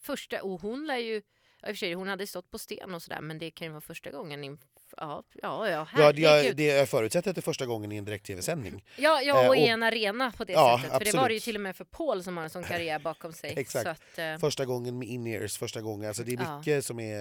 Första, och hon lär ju, ja, i och för sig hon hade stått på sten och sådär men det kan ju vara första gången. Ja, ja, ja, Ja, det, jag, det, jag förutsätter att det är första gången i en direkt-tv-sändning. Ja, ja Eh, och i en arena på det Ja, sättet. För det var det ju absolut. till och med för Paul som har en sån karriär bakom sig. Exakt. Att, eh, Första gången med in-ears, första gången. Alltså det är Ja. mycket som är...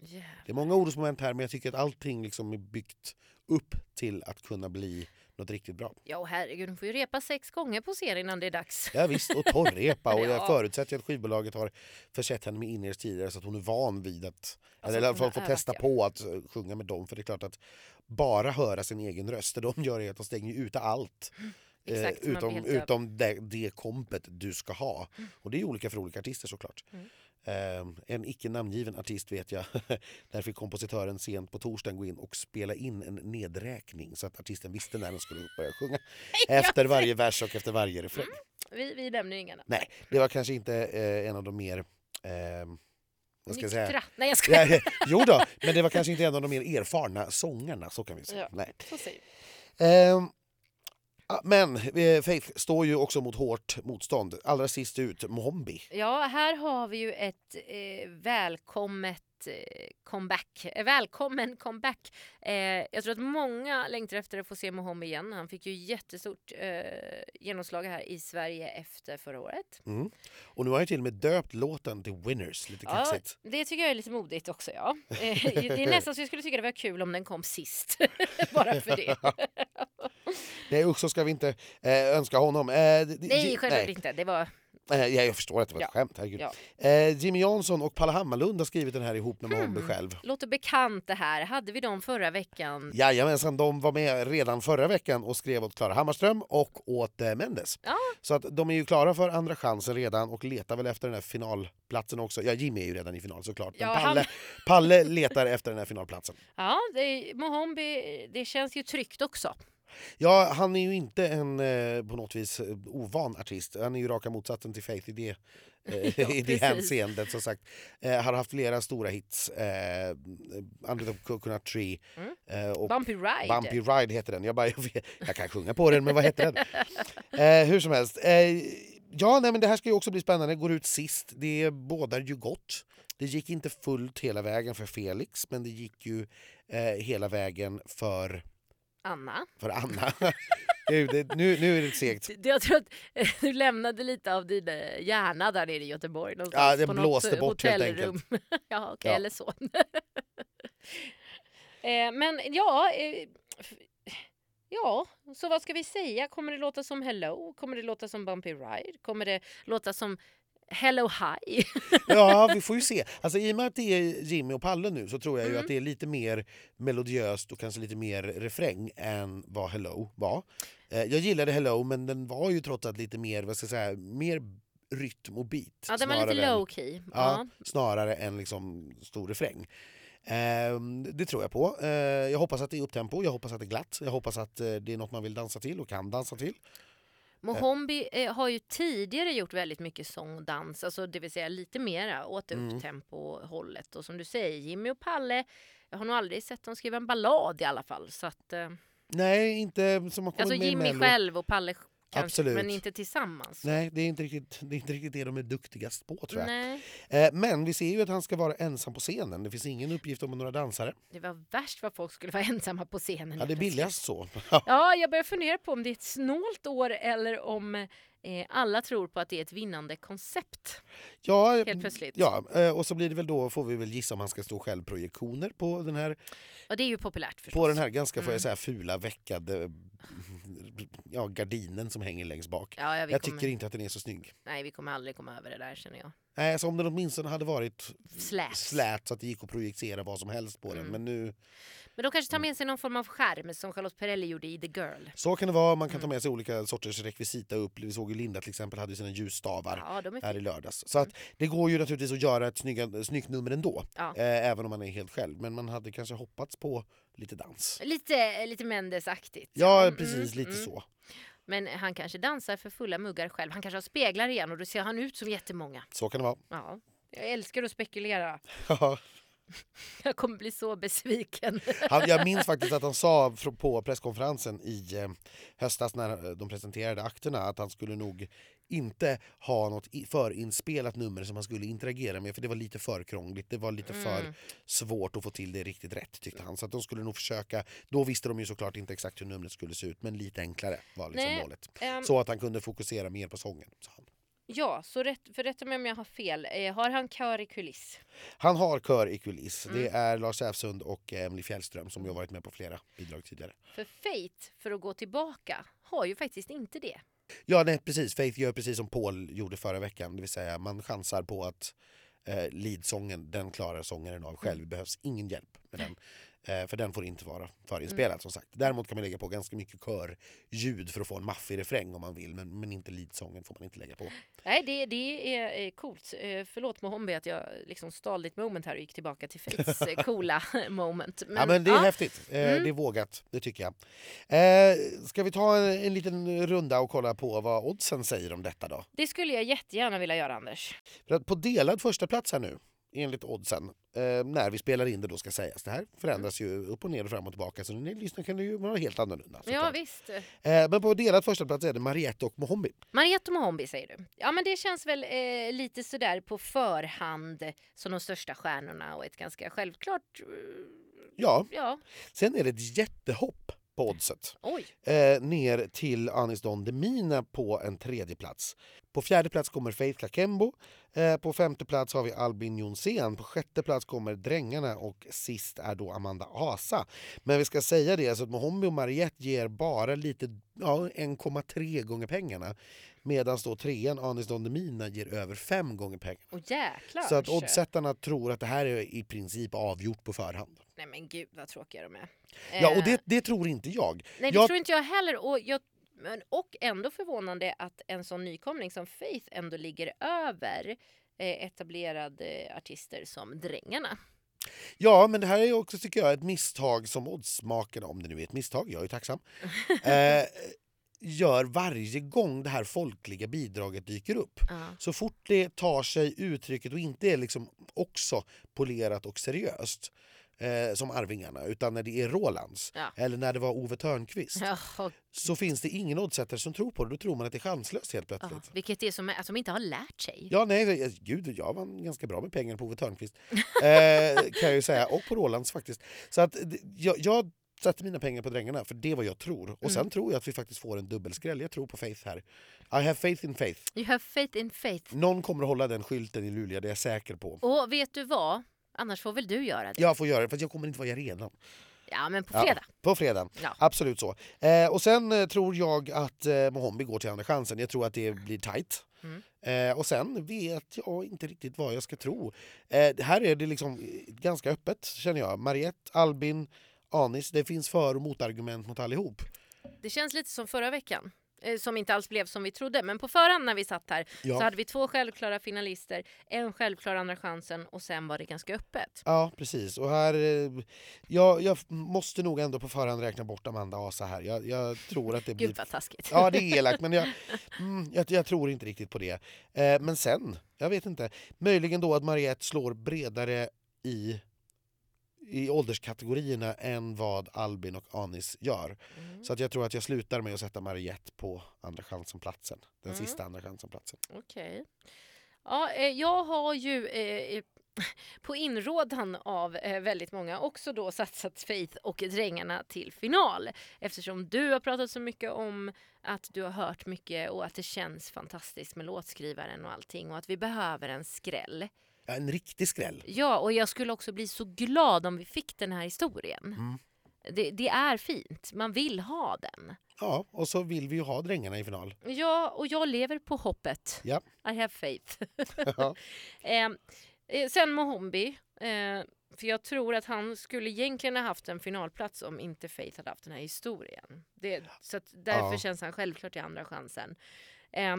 jävlar. Det är många orosmoment här men jag tycker att allting liksom är byggt upp till att kunna bli något riktigt bra. Ja, och herregud, hon får ju repa sex gånger på serien innan det är dags. Ja, visst, och torrrepa och jag Ja. förutsätter att skivbolaget har försett henne med in-ears tidigare så att hon är van vid att, Alltså, eller i alla fall får testa ja. på att eh, sjunga med dem för det är klart att bara höra sin egen röst, det de gör är att de stänger ute allt. Eh, Exakt, man blir utom Mm. utom det, det kompet du ska ha. Och det är olika för olika artister såklart. Eh, en icke namngiven artist vet jag, där fick kompositören sent på torsdagen gå in och spela in en nedräkning så att artisten visste när den skulle börja sjunga. Efter varje vers och efter varje refräng. Vi, vi nämner inga namn. Nej, det var kanske inte eh, en av de mer... Eh, vad ska jag säga? Nej, jag skojar. Ja, jo då, men det var kanske inte en av de mer erfarna sångarna, så kan vi säga. Ja. Nej. Så säger vi. Ehm, ah, Ah, men eh, Faith står ju också mot hårt motstånd. Allra sist ut, Mohombi. Ja, här har vi ju ett eh, välkommet comeback. Eh, välkommen comeback. Eh, jag tror att många längtar efter att få se Mohombi igen. Han fick ju jättestort eh, genomslag här i Sverige efter förra året. Mm. Och nu har jag till och med döpt låten till Winners, lite Ja, kaxigt. det tycker jag är lite modigt också. Ja. Eh, det är nästan så jag skulle tycka det var kul om den kom sist. Bara för det. Nej usch, så ska vi inte eh, önska honom. Eh, Nej, självklart inte. Det var... Eh, ja, jag förstår att det var ett Ja. skämt, herregud. Ja. Eh, Jimmy Jansson och Palle Hammarlund har skrivit den här ihop med. Mohombi själv. Låter bekant det här. Hade vi dem förra veckan? Jajamensan, de var med redan förra veckan och skrev åt Klara Hammarström och åt eh, Mendes. Ja. Så att de är ju klara för andra chansen redan och letar väl efter den här finalplatsen också. Ja, Jimmy är ju redan i final såklart. Men Ja, Palle, han- Palle letar efter den här finalplatsen. Ja, det, Mohombi, det känns ju tryggt också. Ja, han är ju inte en eh, på något vis eh, ovan artist. Han är ju raka motsatsen till Faith i det, eh, i det precis. hänseendet. Som sagt. Eh, har haft flera stora hits. Eh, Under the Coconut Tree Mm. eh, och Bumpy Ride. Bumpy Ride heter den. Jag, bara, jag, vet, jag kan sjunga på den, men vad heter den? Hur som helst. Ja, nej, men det här ska ju också bli spännande. Går ut sist. Det bådar ju gott. Det gick inte fullt hela vägen för Felix, men det gick ju hela vägen för, Anna. för Anna. nu, det, nu, nu är det segt. Det- Jag tror att eh, du lämnade lite av din eh, hjärna där nere i Göteborg. Ja, något, blåste eh, bort helt hotellrum. ja, okej, Ja. eller så. eh, men ja, eh, ja, så vad ska vi säga? Kommer det låta som Hello? Kommer det låta som Bumpy Ride? Kommer det låta som Hello Hi? Ja, vi får ju se. Alltså, I och med att det är Jimmy och Palle nu så tror jag ju Mm. att det är lite mer melodiöst och kanske lite mer refräng än vad Hello var. Eh, jag gillade Hello, men den var ju trots allt lite mer, vad ska jag säga, mer rytm och beat. ja, den var lite än- low key. Ja, Ja. snarare än liksom stor refräng. Ehm, det tror jag på. Eh, jag hoppas att det är upptempo, jag hoppas att det är glatt, jag hoppas att eh, det är något man vill dansa till och kan dansa till. Mohombi eh, har ju tidigare gjort väldigt mycket sång och dans, alltså det vill säga lite mera åt Mm. upptempo-hållet. Och som du säger, Jimmy och Palle, jag har nog aldrig sett dem skriva en ballad i alla fall. Så att, eh, Nej, inte som har kommit alltså med Jimmy Mello. själv och Palle kanske, Absolut. men inte tillsammans. Nej, det är, inte riktigt, det är inte riktigt det de är duktigast på tror jag. Nej, Eh, men vi ser ju att han ska vara ensam på scenen. Det finns ingen uppgift om några dansare. det var värst vad folk skulle vara ensamma på scenen. Ja, det är billigast så. Ja, jag börjar fundera på om det är ett snålt år eller om eh, alla tror på att det är ett vinnande koncept. ja, Helt plötsligt. Ja, eh, och så blir det väl då, får vi väl gissa om han ska stå självprojektioner på den här, Och det är ju populärt förstås. på den här ganska får Mm. jag säga, fula veckade ja, gardinen som hänger längst bak. Ja, ja, Jag kommer, tycker inte att den är så snygg. Nej, vi kommer aldrig komma över det där känner jag. Nej, alltså om den åtminstone hade varit Slät. slät så att det gick att projicera vad som helst på den. Mm. Men nu, Men de kanske tar med sig någon form av skärm som Charlotte Perrelli gjorde i The Girl. så kan det vara. Man kan Mm. ta med sig olika sorters rekvisita upp. Vi såg ju Linda till exempel hade sina ljusstavar. Ja, de är här i lördags. Så att det går ju naturligtvis att göra ett snygga, snyggt nummer ändå. Ja. Eh, även om man är helt själv. Men man hade kanske hoppats på lite dans. Lite, lite Mendes-aktigt. Ja, Mm, precis. Lite mm. så. Men han kanske dansar för fulla muggar själv. Han kanske har speglar igen och då ser han ut som jättemånga. Så kan det vara. Ja. Jag älskar att spekulera. Ja. Jag kommer bli så besviken. han, jag minns faktiskt att han sa på presskonferensen i eh, höstas när eh, de presenterade akterna att han skulle nog inte ha något förinspelat nummer som han skulle interagera med för det var lite för krångligt. Det var lite för Mm. svårt att få till det riktigt rätt tyckte han. Så att de skulle nog försöka, då visste de ju såklart inte exakt hur numret skulle se ut men lite enklare var liksom Nej, målet. Ehm, Så att han kunde fokusera mer på sången. sa han. Ja, så rätt, för rätta mig om jag har fel. Eh, har han kör i kuliss? Han har kör i kuliss. Mm. Det är Lars Säfsund och eh, Emily Fjällström som har varit med på flera bidrag tidigare. För Fate, för att gå tillbaka, har ju faktiskt inte det. Ja, nej, precis. Faith gör precis som Paul gjorde förra veckan. Det vill säga man chansar på att eh, leadsången, den klarar sångaren av själv. Det behövs ingen hjälp med den. Eh, för den får inte vara förinspelad som sagt. Däremot kan man lägga på ganska mycket körljud för att få en maffig refräng om man vill. Men, men inte leadsången får man inte lägga på. Nej, det, det är eh, coolt. Eh, förlåt Mohombi att jag liksom stal ditt moment här och gick tillbaka till eh, coola moment. ja, men det är ja, häftigt. Mm. Det är vågat, det tycker jag. Eh, ska vi ta en, en liten runda och kolla på vad oddsen säger om detta då? det skulle jag jättegärna vilja göra Anders. På delad första plats här nu, enligt oddsen, eh, när vi spelar in det då ska sägas. Det här förändras ju upp och ner och fram och tillbaka så när ni lyssnar kan det ju vara helt annorlunda. Ja visst. Eh, men på delad första plats är det Mariette och Mohombi. Mariette och Mohombi säger du. Ja men det känns väl eh, lite sådär på förhand som de största stjärnorna och ett ganska självklart... Eh, Ja, ja, sen är det ett jättehopp på oddset. oj. Eh, ner till Anis Don Demina på en tredje plats. På fjärde plats kommer Faith Kakembo. Eh, på femte plats har vi Albin Jonsén. På sjätte plats kommer Drängarna och sist är då Amanda Asa. Men vi ska säga det, alltså att Mohombi och Mariette ger bara lite, ja, 1,3 gånger pengarna. Medan då trean Anis Don Demina ger över fem gånger pengarna. Och jäklar. Så att oddsättarna tror att det här är i princip avgjort på förhand. Nej men gud vad tråkiga de är. Ja, och Eh, det, det tror inte jag. Nej det jag tror inte jag heller. Och, jag, men, och ändå förvånande att en sån nykomling som Faith ändå ligger över eh, etablerade artister som Drängarna. Ja, men det här är också tycker jag ett misstag som oddsmakarna, om det nu är ett misstag, jag är tacksam, eh, gör varje gång det här folkliga bidraget dyker upp. Ja. Så fort det tar sig uttrycket och inte är liksom också polerat och seriöst eh, som Arvingarna, utan när det är Rolands Ja. eller när det var Ove Törnqvist och- så finns det ingen oddsättare som tror på det. Då tror man att det är chanslöst helt plötsligt. vilket är som att de inte har lärt sig. Ja, nej, gud, jag vann ganska bra med pengar på Ove Törnqvist. Eh, kan jag ju säga. Och på Rolands faktiskt. Så att jag, jag sätter mina pengar på Drängarna för det är vad jag tror. Och sen tror jag att vi faktiskt får en dubbelskräll. Jag tror på Faith här. I have faith in faith. You have faith in faith. Någon kommer att hålla den skylten i Luleå, det är jag säker på. Och vet du vad? Annars får väl du göra det. Jag får göra det, för jag kommer inte vara i arenan. Ja, men på Ja, fredag. på fredag. Ja. Absolut så. Eh, och sen eh, tror jag att eh, Mohombi går till andra chansen. Jag tror att det blir tight. Mm. Eh, och sen vet jag inte riktigt vad jag ska tro. Eh, här är det liksom eh, ganska öppet känner jag. Mariette, Albin, Anis. Det finns för och motargument mot allihop. Det känns lite som förra veckan. Eh, Som inte alls blev som vi trodde. Men på förhand när vi satt här Ja. så hade vi två självklara finalister, en självklar andra chansen och sen var det ganska öppet. Ja, precis. Och här, eh, jag, jag måste nog ändå på förhand räkna bort Amanda Asa här. Jag, jag tror att det blir... Gud vad taskigt. Ja, det är elakt, men jag, mm, jag, jag tror inte riktigt på det. Eh, men sen, jag vet inte. Möjligen då att Mariette slår bredare i, i ålderskategorierna än vad Albin och Anis gör. Mm. Så att jag tror att jag slutar med att sätta Mariette på andra chansen-platsen. Den Mm. sista andra chansen-platsen. Okej. Ja, eh, jag har ju eh, på inrådan av eh, väldigt många också då satsat Faith och Drängarna till final. Eftersom du har pratat så mycket om att du har hört mycket och att det känns fantastiskt med låtskrivaren och allting och att vi behöver en skräll. En riktig skräll. Ja, och jag skulle också bli så glad om vi fick den här historien. Mm. Det, det är fint, man vill ha den. Ja, och så vill vi ju ha Drängarna i final. Ja, och jag lever på hoppet. Ja. I have faith. Ja. eh, eh, sen Mohombi. Eh, för jag tror att han skulle egentligen ha haft en finalplats om inte Faith hade haft den här historien. Det, så därför Ja. känns han självklart i andra chansen. Eh,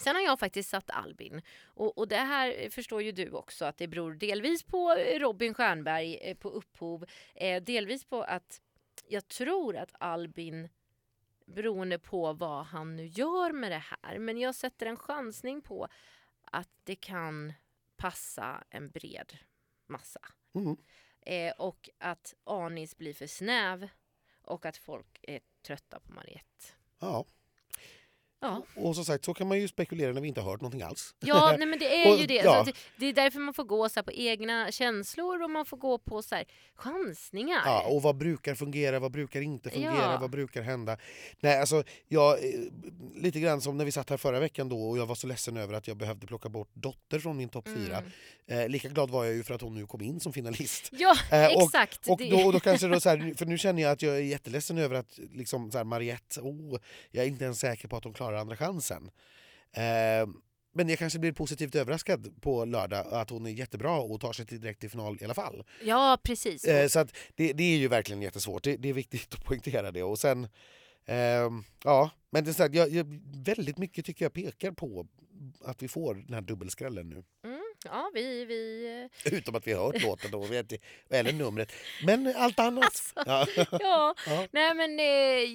Sen har jag faktiskt satt Albin. Och, och det här förstår ju du också att det beror delvis på Robin Stjernberg eh, på upphov. Eh, delvis på att jag tror att Albin beroende på vad han nu gör med det här. Men jag sätter en chansning på att det kan passa en bred massa. Mm. Eh, och att Anis blir för snäv och att folk är trötta på Mariette. ja. Ja, Och som sagt, så kan man ju spekulera när vi inte har hört någonting alls. ja nej, men det är Och- ju det. ja. Så att det. Är därför man får gå så på egna känslor och man får gå på så här chansningar. Ja, och vad brukar fungera, vad brukar inte fungera, Ja. vad brukar hända? Nej, alltså, jag, eh, lite grann som när vi satt här förra veckan då och jag var så ledsen över att jag behövde plocka bort Dotter från min topp fyra. Mm. Eh, lika glad var jag ju för att hon nu kom in som finalist. Ja, Eh, och- exakt. Och då, och då kanske då så här, för nu känner jag att jag är jätteledsen över att liksom så här, Mariette, oh, jag är inte ens säker på att hon klarar andra chansen. Eh, men jag kanske blir positivt överraskad på lördag att hon är jättebra och tar sig till direkt till final i alla fall. Ja, precis. Eh, så att det, det är ju verkligen jättesvårt. Det, det är viktigt att poängtera det. Och sen, ehm, ja, men det är så här, jag, jag, väldigt mycket tycker jag pekar på att vi får den här dubbelskrällen nu. Mm, ja, vi... vi eh, Utom att vi har hört låten då, vet eller numret. Men allt annat. Ja. ja, Ja. nej men eh,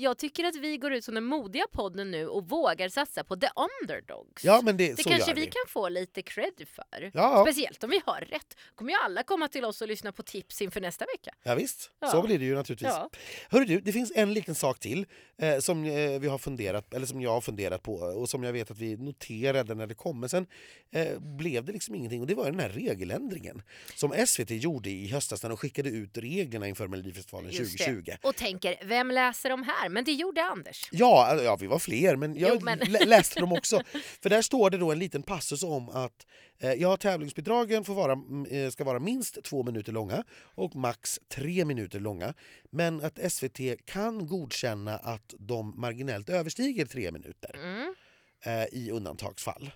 jag tycker att vi går ut som den modiga podden nu och vågar satsa på the underdogs. ja, men det, det kanske vi vi. kan få lite cred för. Ja, Speciellt om vi har rätt. kommer ju alla komma till oss och lyssna på tips inför nästa vecka. ja, visst. Ja. Så blir det ju naturligtvis. Ja. Hörru du, det finns en liten sak till eh, som eh, vi har funderat, eller som jag har funderat på och som jag vet att vi noterade när det kom. Men sen eh, blev det liksom ingenting och det var den här regeländringen som SVT gjorde i höstas när de skickade ut reglerna inför Melodifestivalen Just det. 2020. Och tänker, vem läser de här? Men det gjorde Anders. Ja, alltså, ja, vi var fler, men jag Jo, men- lä- läste dem också. För där står det då en liten passus om att eh, ja, tävlingsbidragen får vara, mm, eh, ska vara minst två minuter långa och max tre minuter långa. Men att SVT kan godkänna att de marginellt överstiger tre minuter Mm. eh, i undantagsfall.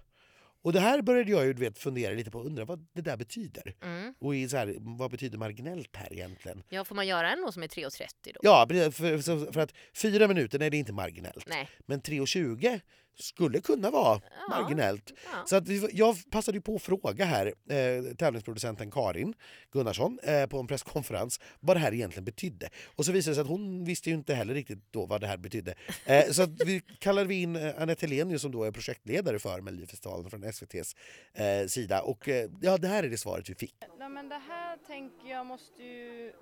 Och det här började jag ju vet, fundera lite på undra vad det där betyder. Mm. Och så här, vad betyder marginellt här egentligen? Ja, får man göra en som är 3.30 då? Ja, för, för, för att fyra minuter, nej det är inte marginellt. Nej. Men 3.20 skulle kunna vara Ja. marginellt. Ja. Så att vi, jag passade ju på att fråga här eh, tävlingsproducenten Karin Gunnarsson eh, på en presskonferens vad det här egentligen betydde. Och så visade det sig att hon visste ju inte heller riktigt då vad det här betydde. Eh, så att vi kallade vi in eh, Anette Helenius som då är projektledare för Melodifestivalen från SVTs eh, sida. Och eh, ja, det här är det svaret vi fick. Nej men det här tänker jag måste ju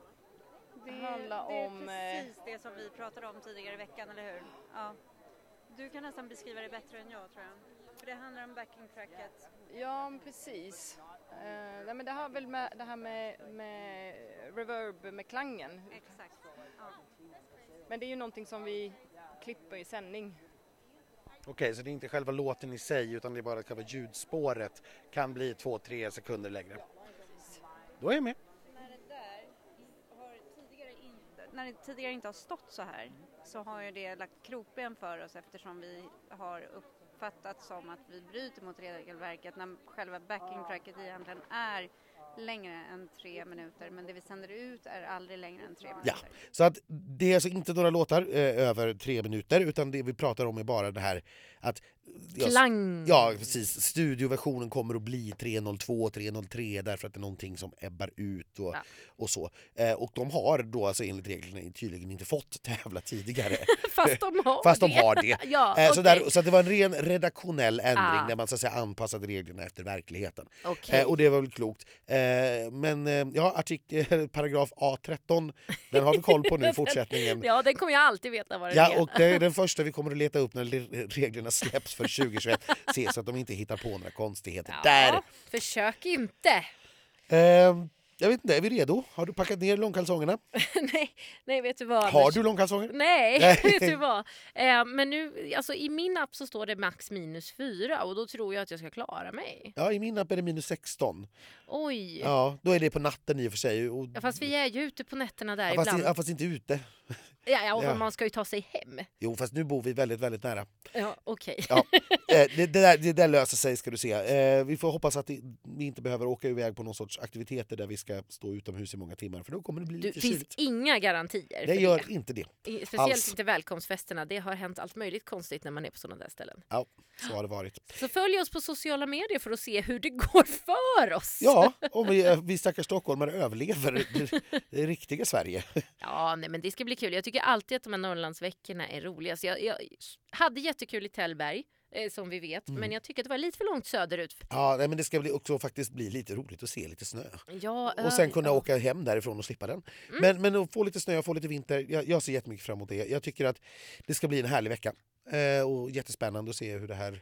Det, handla det är om... eh, precis det som vi pratade om tidigare i veckan, eller hur? Ja. Du kan nästan beskriva det bättre än jag tror jag. För det handlar om backing tracket. Ja, precis. Eh, nej, men det har väl med det här med, med reverb, med klangen. Exakt. Ja. Men det är ju någonting som vi klipper i sändning. Okej, så det är inte själva låten i sig utan det är bara att själva ljudspåret kan bli två, tre sekunder längre. Då är jag med. När det där har tidigare inte, när det tidigare inte har stått så här så har ju det lagt krokben för oss eftersom vi har uppfattat som att vi bryter mot regelverket när själva backing tracket egentligen är längre än tre minuter men det vi sänder ut är aldrig längre än tre Ja, minuter. så att det är alltså inte några låtar eh, över tre minuter utan det vi pratar om är bara det här att... ja, Klang! Ja, precis. Studioversionen kommer att bli 302, 303 därför att det är någonting som ebbar ut och, Ja. och så. Eh, och de har då alltså enligt reglerna tydligen inte fått tävla tidigare. Fast de har Fast de det. har det. Ja, Eh, så, där, det var en ren redaktionell ändring Ah. där man så att säga, anpassade reglerna efter verkligheten. Okej. Eh, och det var väl klokt. Eh, men eh, ja, artikel, paragraf A13, den har vi koll på nu i fortsättningen. Ja, den kommer jag alltid veta vad det Ja, är. och det är den första vi kommer att leta upp när le- reglerna släpps för 2021. Se så att de inte hittar på några konstigheter där. Ja, försök inte. Eh, jag vet inte, är vi redo? Har du packat ner långkalsongerna? nej, nej, vet du vad? Har Anders? du långkalsonger? Nej, vet du vad? Eh, men nu, alltså i min app så står det max minus fyra och då tror jag att jag ska klara mig. Ja, i min app är det minus 16. Oj! Ja. Ja, då är det på natten i och för sig. Och, fast vi är ju ute på nätterna där ja, fast, ibland. ja, fast inte ute. Ja, ja, och Ja. man ska ju ta sig hem. Jo, fast nu bor vi väldigt, väldigt nära. Ja, okej. Ja, eh, det, det, där, det där löser sig ska du se. Eh, vi får hoppas att vi inte behöver åka iväg på någon sorts aktiviteter där vi ska stå utomhus i många timmar för då kommer det bli Du, lite finns kyligt. inga garantier Det gör det. inte det. Speciellt alls. inte välkomstfesterna. Det har hänt allt möjligt konstigt när man är på sådana där ställen. Ja, så har det varit. Så följ oss på sociala medier för att se hur det går för oss. Ja, om vi, eh, vi stackars stockholmare överlever det, det riktiga Sverige. Ja, nej, men det ska bli kul. Jag tycker alltid att de här Norrlandsveckorna är roliga. Så jag, jag hade jättekul i Tällberg, eh, som vi vet. Mm. Men jag tycker att det var lite för långt söderut. Ja, nej, men det ska bli också faktiskt bli lite roligt att se lite snö. Ja, Och sen kunna ja. åka hem därifrån och slippa den. Mm. Men, men att få lite snö och få lite vinter, jag, jag ser jättemycket fram emot det. Jag tycker att det ska bli en härlig vecka. Eh, och jättespännande att se hur det här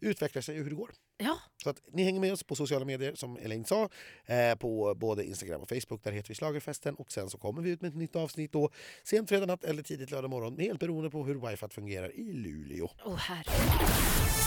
utvecklar sig och hur det går. Ja, Så att ni hänger med oss på sociala medier som Elaine sa. Eh, på både Instagram och Facebook. Där heter vi Schlagerfesten. Och sen så kommer vi ut med ett nytt avsnitt då sent fredag natt eller tidigt lördag morgon. Helt beroende på hur wifi fungerar i Luleå. åh herregud.